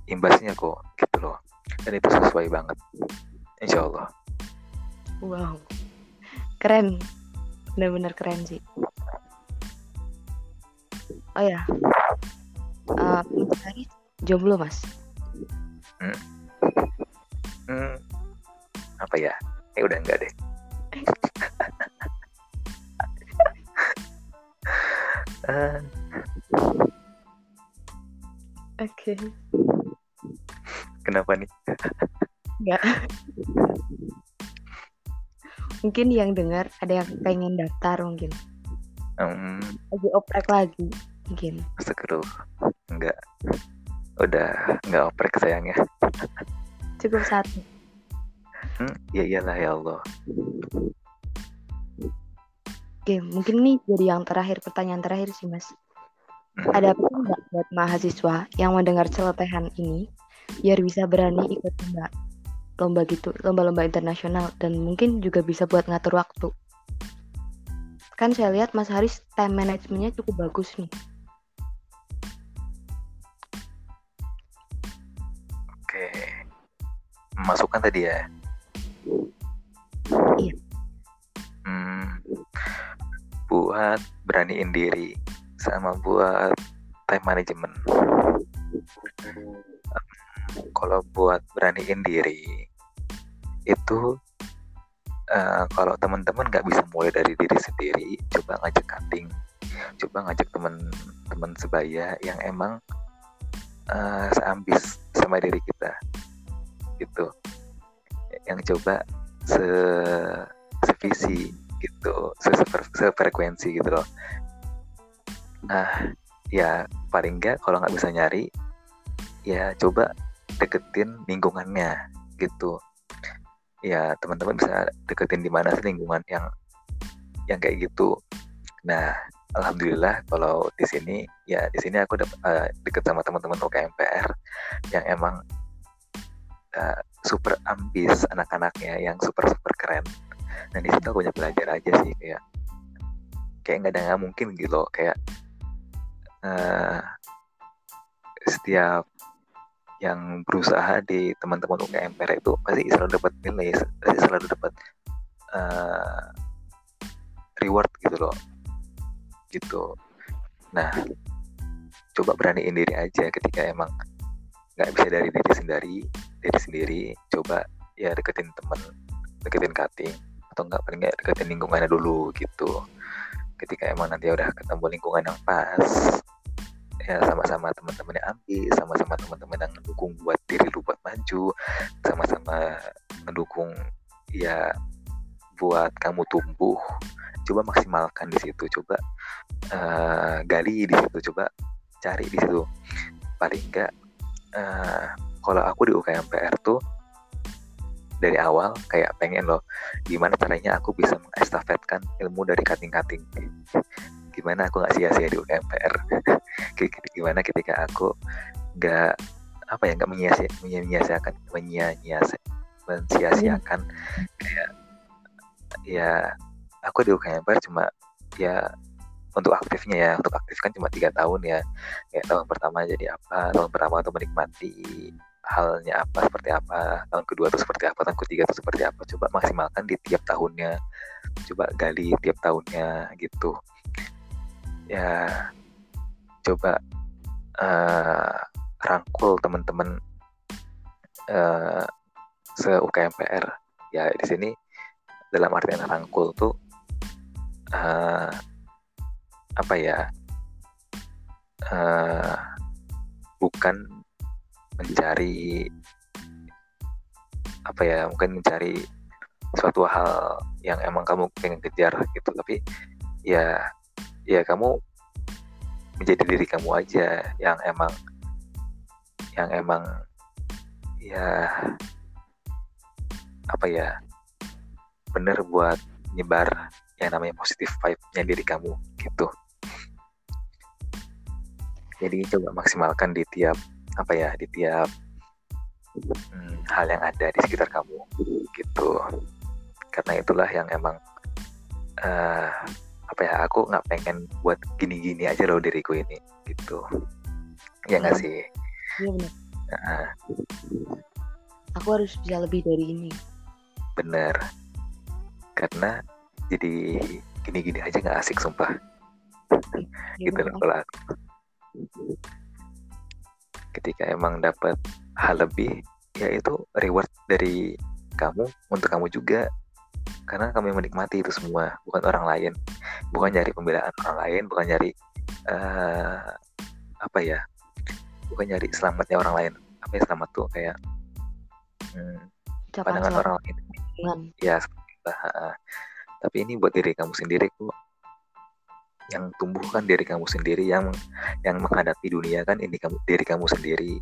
imbasnya kok gitu loh. Dan itu sesuai banget insya Allah wow. Keren. Benar-benar keren sih. Oh ya uh, mas jomblo mas hmm. Hmm. apa ya eh udah enggak deh uh. Oke. Okay. Kenapa nih? Enggak. mungkin yang dengar ada yang pengen daftar mungkin. Um, lagi oprek lagi mungkin. Astagfirullah. Enggak. Udah enggak oprek sayangnya. Cukup satu. Hmm, ya iyalah ya Allah. Oke, mungkin nih jadi yang terakhir pertanyaan terakhir sih Mas. Hmm. Ada apa nggak buat mahasiswa yang mendengar celotehan ini biar bisa berani ikut lomba lomba gitu lomba-lomba internasional dan mungkin juga bisa buat ngatur waktu kan saya lihat Mas Haris time managementnya cukup bagus nih oke masukkan tadi ya? Iya. Hmm, buat beraniin diri sama buat time management. Kalau buat beraniin diri itu uh, kalau teman-teman nggak bisa mulai dari diri sendiri coba ngajak cutting coba ngajak teman-teman sebaya yang emang uh, seambis sama diri kita. Gitu. Yang coba se sevisi gitu se sefrekuensi gitu loh. Nah ya paling enggak kalau nggak bisa nyari ya coba deketin lingkungannya gitu. Ya teman-teman bisa deketin di mana sih lingkungan yang yang kayak gitu. Nah alhamdulillah kalau di sini ya di sini aku uh, deket sama teman-teman UKMPR yang emang uh, super ambis anak-anaknya yang super super keren. Dan di situ aku banyak belajar aja sih kayak kayak nggak ada nggak mungkin gitu loh kayak uh, setiap yang berusaha di teman-teman UKMPR itu pasti selalu dapat nilai pasti selalu dapat uh, reward gitu loh gitu. Nah coba beraniin diri aja ketika emang nggak bisa dari diri sendiri diri sendiri coba ya deketin temen deketin cutting atau enggak paling nggak deketin lingkungannya dulu gitu. Ketika emang nanti udah ketemu lingkungan yang pas ya sama-sama teman-teman yang ambil sama-sama teman-teman yang mendukung buat diri lu buat maju sama-sama mendukung ya buat kamu tumbuh coba maksimalkan di situ coba uh, gali di situ coba cari di situ. Paling enggak uh, kalau aku di UKM PR tuh dari awal kayak pengen loh gimana caranya aku bisa mengestafetkan ilmu dari kating-kating. Gimana aku nggak sia-sia di UKM PR gimana ketika aku nggak apa ya nggak menyia-nyiakan menyia-nyiakan menyia-nyiakan kayak ya aku di UKMPR cuma ya untuk aktifnya ya untuk aktif kan cuma tiga tahun ya. Kayak tahun pertama jadi apa tahun pertama itu menikmati halnya apa seperti apa tahun kedua itu seperti apa tahun ketiga itu seperti apa. Coba maksimalkan di tiap tahunnya coba gali tiap tahunnya gitu. Ya coba uh, rangkul teman-teman uh, se UKMPR ya di sini dalam artian rangkul tuh uh, apa ya uh, bukan mencari apa ya mungkin mencari suatu hal yang emang kamu pengen kejar gitu. Tapi ya ya kamu menjadi diri kamu aja yang emang yang emang ya apa ya bener buat nyebar yang namanya positif vibe-nya diri kamu gitu. Jadi coba maksimalkan di tiap apa ya di tiap hmm, hal yang ada di sekitar kamu gitu. Karena itulah yang emang uh, apa ya aku nggak pengen buat gini-gini aja loh diriku ini gitu. Ya nggak iya. sih? Iya benar uh, aku harus bisa lebih dari ini. Bener karena jadi gini-gini aja nggak asik sumpah. Ya, gitu loh kalau aku ketika emang dapat hal lebih ya itu reward dari kamu untuk kamu juga. Karena kami menikmati itu semua bukan orang lain. Bukan nyari pembelaan orang lain bukan nyari uh, apa ya bukan nyari selamatnya orang lain. Apa ya selamat tuh kayak hmm, pandangan orang lain. Ya uh, tapi ini buat diri kamu sendiri kok yang tumbuhkan diri kamu sendiri yang yang menghadapi dunia kan ini kamu diri kamu sendiri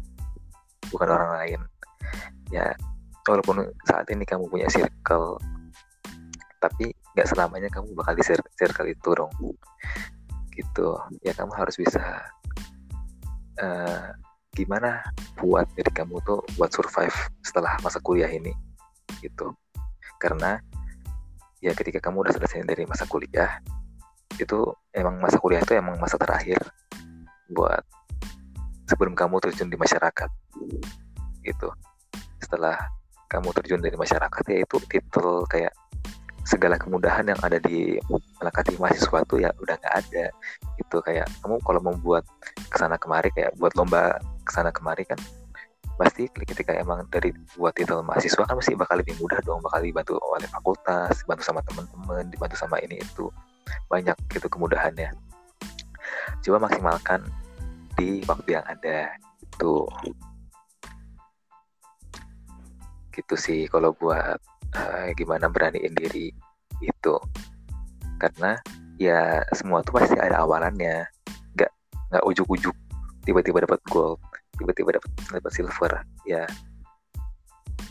bukan orang lain. Ya walaupun saat ini kamu punya circle tapi nggak selamanya kamu bakal di circle itu dong. Gitu. Ya kamu harus bisa uh, gimana buat diri kamu tuh buat survive setelah masa kuliah ini? Gitu. Karena ya ketika kamu udah selesai dari masa kuliah itu emang masa kuliah itu emang masa terakhir buat sebelum kamu terjun di masyarakat gitu. Setelah kamu terjun dari masyarakat ya itu titel kayak segala kemudahan yang ada di melekati mahasiswa itu ya udah nggak ada itu kayak kamu kalau membuat ke sana kemari kayak buat lomba ke sana kemari kan pasti ketika emang dari buat titel mahasiswa kan pasti bakal lebih mudah dong bakal dibantu oleh fakultas dibantu sama teman-teman dibantu sama ini itu. Banyak gitu kemudahannya. Coba maksimalkan di waktu yang ada itu gitu sih kalau buat uh, gimana beraniin diri itu karena ya semua tuh pasti ada awalannya. Nggak ujuk-ujuk tiba-tiba dapat gold tiba-tiba dapat dapat silver. Ya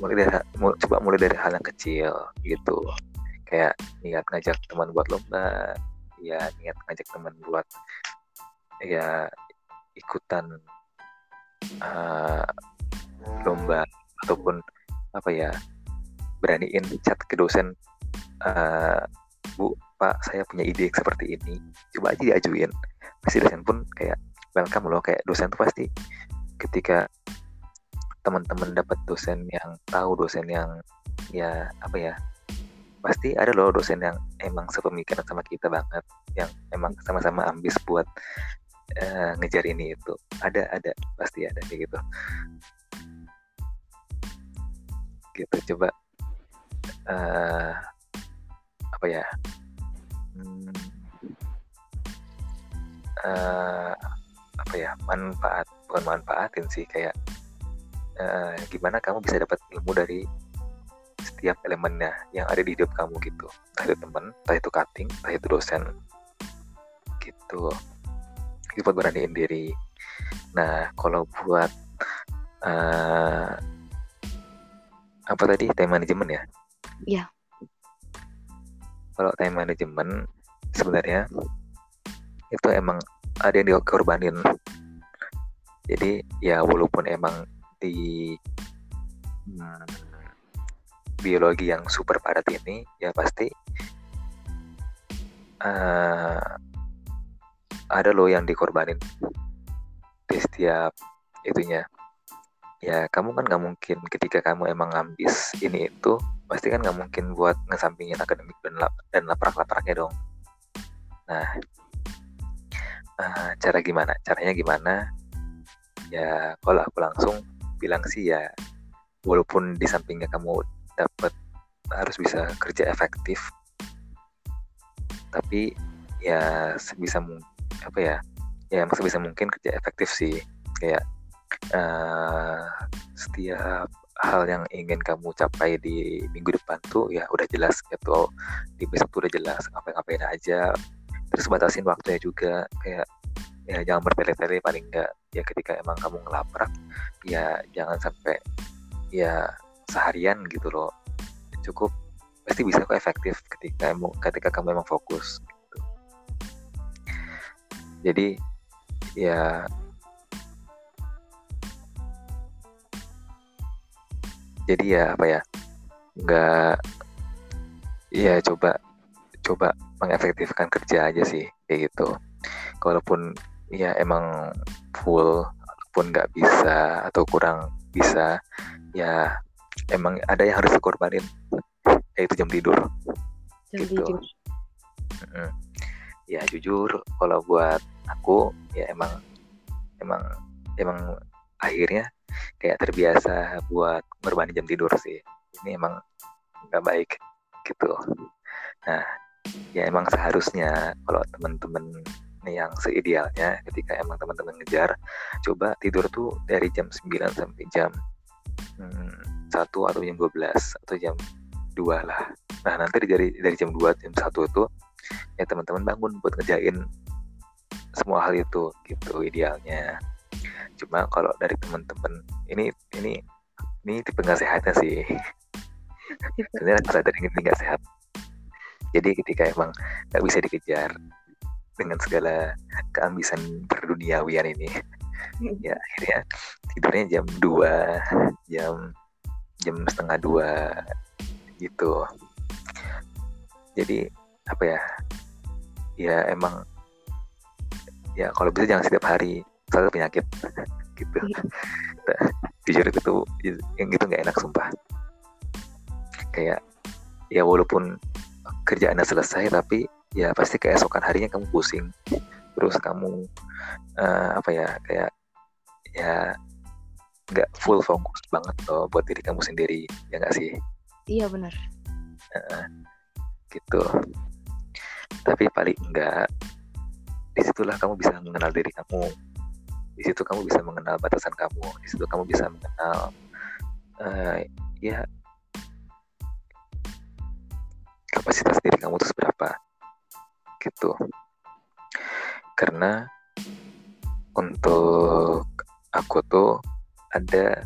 mulai dari coba mulai dari hal yang kecil gitu. Kayak niat ngajak teman buat lomba ya niat ngajak teman buat ya ikutan uh, lomba ataupun apa ya beraniin chat ke dosen uh, bu pak saya punya ide seperti ini coba aja diajuin. Pasti dosen pun kayak welcome loh kayak dosen tuh pasti ketika teman-teman dapat dosen yang tahu dosen yang ya apa ya pasti ada loh dosen yang emang sepemikiran sama kita banget yang emang sama-sama ambis buat uh, ngejar ini itu. Ada ada pasti ada kayak gitu. Gitu coba uh, apa ya hmm, uh, apa ya manfaat bukan manfaatin sih kayak uh, gimana kamu bisa dapat ilmu dari setiap elemennya yang ada di hidup kamu gitu. Entah itu teman entah itu cutting entah itu dosen gitu. Itu buat beraniin diri. Nah kalau buat uh, apa tadi time management ya? Iya. Kalau time management sebenarnya itu emang ada yang dikorbanin jadi ya walaupun emang di hmm, biologi yang super padat ini ya pasti uh, ada loh yang dikorbanin di setiap itunya. Ya kamu kan nggak mungkin ketika kamu emang ngambis ini itu pasti kan nggak mungkin buat ngesampingin akademik dan lap, dan laprak-lapraknya dong. Nah uh, cara gimana? Caranya gimana ya kalau aku langsung bilang sih ya walaupun di sampingnya kamu dapat harus bisa kerja efektif tapi ya sebisa mungkin apa ya ya sebisa mungkin kerja efektif sih. Kayak uh, setiap hal yang ingin kamu capai di minggu depan tuh ya udah jelas gitu. Di besok tuh udah jelas apa ngapain aja terus batasin waktunya juga. Kayak ya jangan bertele-tele paling enggak ya ketika emang kamu ngelaprak ya jangan sampai ya seharian gitu loh cukup pasti bisa kok efektif ketika kamu ketika kamu emang fokus gitu. jadi ya jadi ya apa ya nggak ya coba coba mengefektifkan kerja aja sih kayak gitu kalaupun ya emang full pun nggak bisa atau kurang bisa. Ya emang ada yang harus dikorbanin. Yaitu jam tidur. Jam gitu. tidur. Mm-mm. ya jujur kalau buat aku ya emang emang emang akhirnya kayak terbiasa buat berbanding jam tidur sih. Ini emang nggak baik gitu. Nah ya emang seharusnya kalau teman-teman yang seidealnya ketika emang teman-teman ngejar coba tidur tuh dari jam 9 sampai jam hmm, 1 atau jam 12 atau jam 2 lah. Nah nanti dari dari jam 2 jam 1 itu ya teman-teman bangun buat ngejain semua hal itu gitu idealnya. Cuma kalau dari teman-teman ini ini ini tipe nggak sehatnya sih. Sebenarnya sadar ini nggak sehat. Jadi ketika emang nggak bisa dikejar dengan segala keambisan berduniawian ini. Hmm. ya akhirnya tidurnya jam 2 jam jam setengah dua gitu. Jadi apa ya ya emang ya kalau bisa jangan setiap hari soalnya penyakit gitu. Nah, jujur itu tuh yang gitu nggak enak sumpah. Kayak ya walaupun kerjaannya selesai tapi ya pasti keesokan harinya kamu pusing. Terus kamu uh, apa ya kayak ya nggak full fokus banget loh buat diri kamu sendiri ya nggak sih? Iya benar. Uh, gitu. Tapi paling enggak di situlah kamu bisa mengenal diri kamu. Di situ kamu bisa mengenal batasan kamu. Di situ kamu bisa mengenal uh, ya kapasitas diri kamu itu seberapa gitu karena untuk aku tuh ada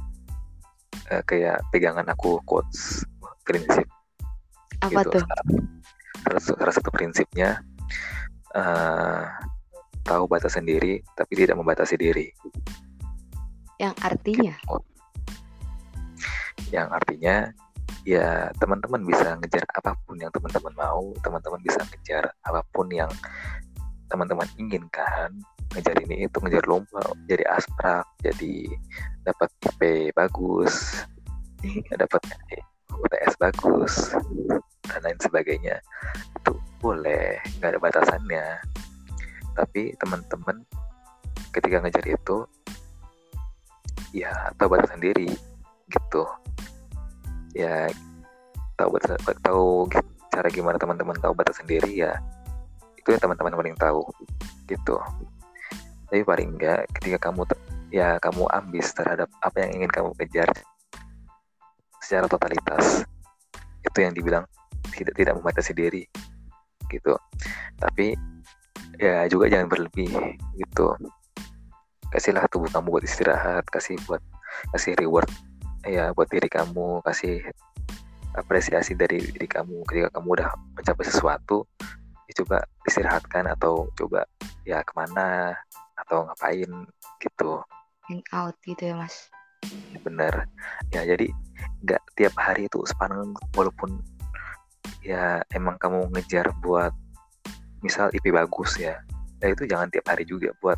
uh, kayak pegangan aku quotes prinsip Apa gitu. tuh? Salah, salah satu prinsipnya uh, tahu batas sendiri tapi tidak membatasi diri. Yang artinya? Gitu. Yang artinya ya teman-teman bisa ngejar apa pun yang teman-teman mau, teman-teman bisa ngejar apa pun yang teman-teman inginkan, ngejar ini itu ngejar lomba, jadi asprak, jadi dapat IP bagus, dapat UTS bagus dan lain sebagainya. Itu boleh nggak ada batasannya. Tapi teman-teman ketika ngejar itu ya tahu batas sendiri gitu ya tahu tahu cara gimana teman-teman tahu batas sendiri ya itu yang teman-teman paling tahu gitu. Tapi paling enggak ketika kamu ya kamu ambis terhadap apa yang ingin kamu kejar secara totalitas itu yang dibilang tidak tidak membatasi diri gitu. Tapi ya juga jangan berlebih gitu. Kasihlah tubuh kamu buat istirahat kasih buat kasih reward ya buat diri kamu kasih apresiasi dari diri kamu. Ketika kamu udah mencapai sesuatu ya coba istirahatkan atau coba ya ke mana atau ngapain gitu. Hang out gitu ya mas. Ya, bener. Ya jadi nggak tiap hari itu sepaneng walaupun ya emang kamu ngejar buat misal IP bagus ya nah itu jangan tiap hari juga buat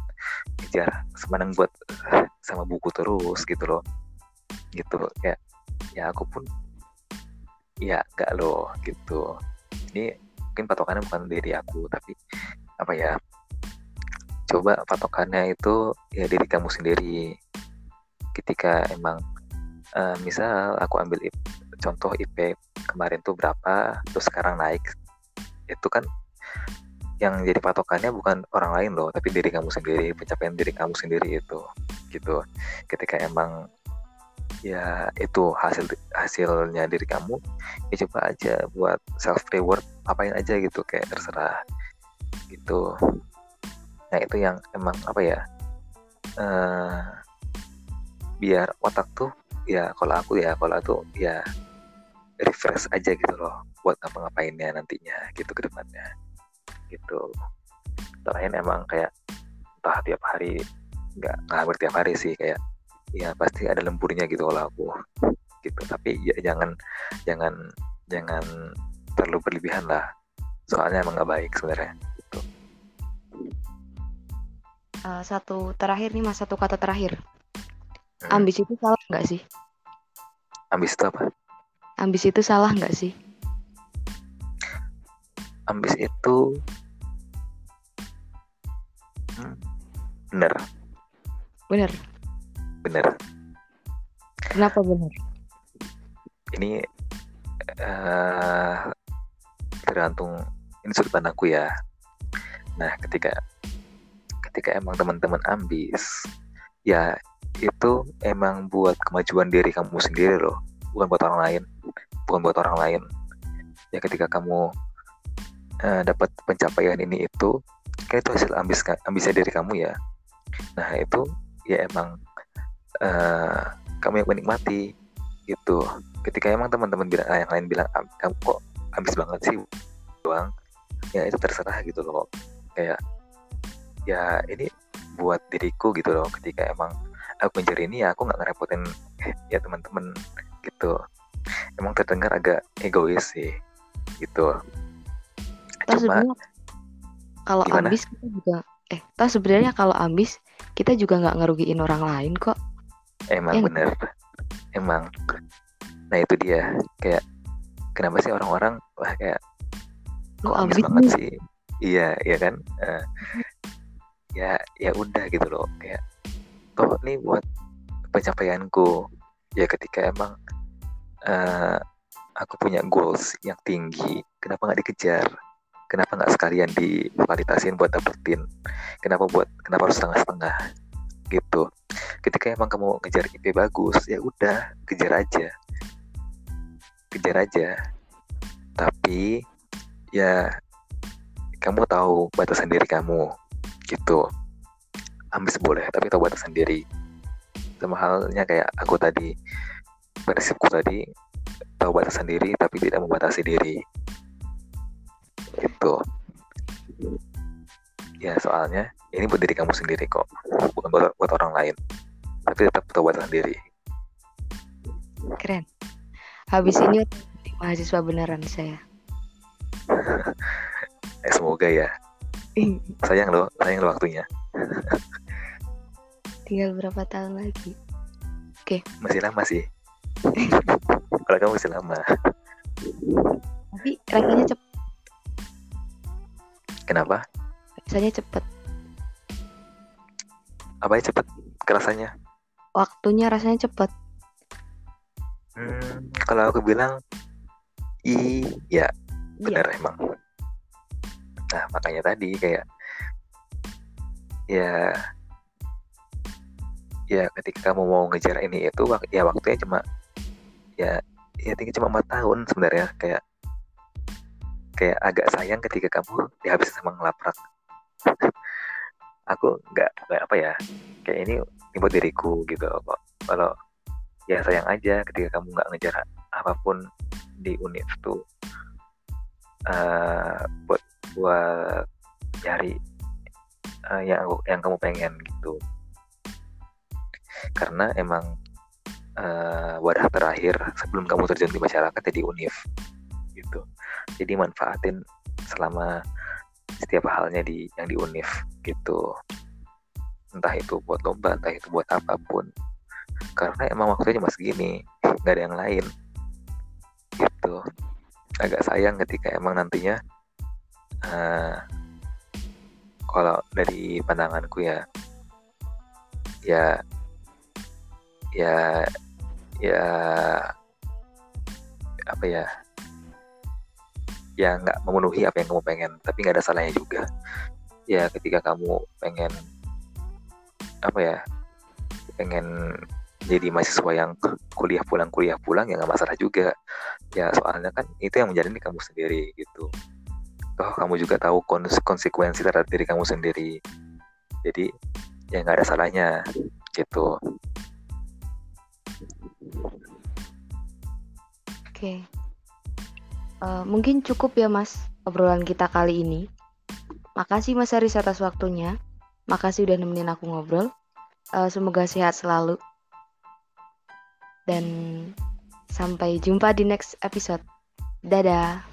ngejar sepaneng buat sama buku terus gitu loh gitu ya ya aku pun ya enggak loh gitu. Ini mungkin patokannya bukan dari aku tapi apa ya coba patokannya itu ya diri kamu sendiri. Ketika emang uh, misal aku ambil IP, contoh IP kemarin tuh berapa terus sekarang naik itu kan yang jadi patokannya bukan orang lain loh tapi diri kamu sendiri pencapaian diri kamu sendiri itu gitu. Ketika emang ya itu hasil hasilnya diri kamu. Ya coba aja buat self reward apain aja gitu kayak terserah gitu. Nah itu yang emang apa ya uh, biar otak tuh ya kalau aku ya kalau aku ya refresh aja gitu loh buat ngapa-ngapainnya nantinya gitu ke depannya gitu. Terakhir emang kayak entah tiap hari nggak nggak tiap hari sih kayak ya pasti ada lemburnya gitu kalau aku gitu tapi ya jangan jangan jangan terlalu berlebihan lah soalnya emang nggak baik sebenarnya gitu. uh, satu terakhir nih mas satu kata terakhir Hmm. Ambis itu salah nggak sih? Ambis itu apa? Ambis itu salah nggak sih? Ambis itu hmm, bener. Bener. Bener. Kenapa bener? Ini uh, tergantung ini sudut pandangku ya. Nah, ketika ketika emang teman-teman ambis, ya itu emang buat kemajuan diri kamu sendiri loh bukan buat orang lain bukan buat orang lain ya ketika kamu uh, dapat pencapaian ini itu kan itu hasil ambis ambisnya diri kamu ya nah itu ya emang uh, kamu yang menikmati gitu. Ketika emang teman-teman bilang ah, yang lain bilang kamu kok ambis banget sih? Doang ya itu terserah gitu loh. Kayak ya ini buat diriku gitu loh. Ketika emang aku mencari ini ya aku nggak ngerepotin ya teman-teman gitu. Emang terdengar agak egois sih gitu. Toh sebenarnya kalau ambis kita juga eh toh sebenarnya kalau ambis kita juga nggak ngerugiin orang lain kok emang ya, bener. Emang. Nah itu dia. Kayak kenapa sih orang-orang wah kayak kok ambis banget sih. iya iya kan? Uh, ya ya udah gitu loh. Kayak toh nih buat pencapaianku ya ketika emang uh, aku punya goals yang tinggi kenapa nggak dikejar? Kenapa nggak sekalian divalidasiin buat dapetin? Kenapa buat kenapa harus setengah-setengah gitu. Ketika emang kamu ngejar IP bagus ya udah kejar aja. Kejar aja. Tapi ya kamu tahu batasan diri kamu gitu. Ambis boleh tapi tahu batas sendiri sama halnya kayak aku tadi prinsipku tadi tahu batas sendiri tapi tidak membatasi diri. Gitu ya soalnya ini buat diri kamu sendiri kok bukan buat, buat orang lain tapi tetap batas sendiri Keren. Habis ini mahasiswa beneran saya. eh, semoga ya sayang loh sayang loh waktunya Tinggal berapa tahun lagi? masih lama sih kalau kamu masih lama Tapi rasanya cepet. kenapa Rasanya cepet. apa ya cepet? Kerasanya? Waktunya rasanya cepet. hmm, kalau aku bilang iya. bener emang. Nah makanya tadi kayak ya ya ketika kamu mau ngejar ini itu ya waktunya cuma ya ya tinggal cuma empat tahun sebenarnya. Kayak kayak agak sayang ketika kamu dihabisin sama ngelaprak aku nggak apa ya kayak ini buat diriku gitu kok. Kalau ya sayang aja ketika kamu nggak ngejar apa pun di univ tuh eh, buat buat nyari eh, yang aku- yang kamu pengen gitu. Karena emang eh, wadah terakhir sebelum kamu terjun di masyarakat ya di univ gitu. Jadi manfaatin selama setiap halnya di yang di univ gitu. Entah itu buat lomba entah itu buat apa pun. Karena emang waktunya cuma segini nggak ada yang lain. Gitu. Agak sayang ketika emang nantinya eh, kalau dari pandanganku ya ya ya ya apa ya ya nggak memenuhi apa yang kamu pengen tapi nggak ada salahnya juga. Ya ketika kamu pengen apa ya pengen jadi mahasiswa yang kuliah pulang kuliah pulang ya nggak masalah juga. Ya soalnya kan itu yang menjalani kamu sendiri gitu. Toh kamu juga tahu kons- konsekuensi terhadap diri kamu sendiri. Jadi ya nggak ada salahnya gitu. Oke. Eh, mungkin cukup ya Mas obrolan kita kali ini. Makasih Mas Aris atas waktunya. Makasih udah nemenin aku ngobrol. Eh, semoga sehat selalu. Dan sampai jumpa di next episode. Dadah.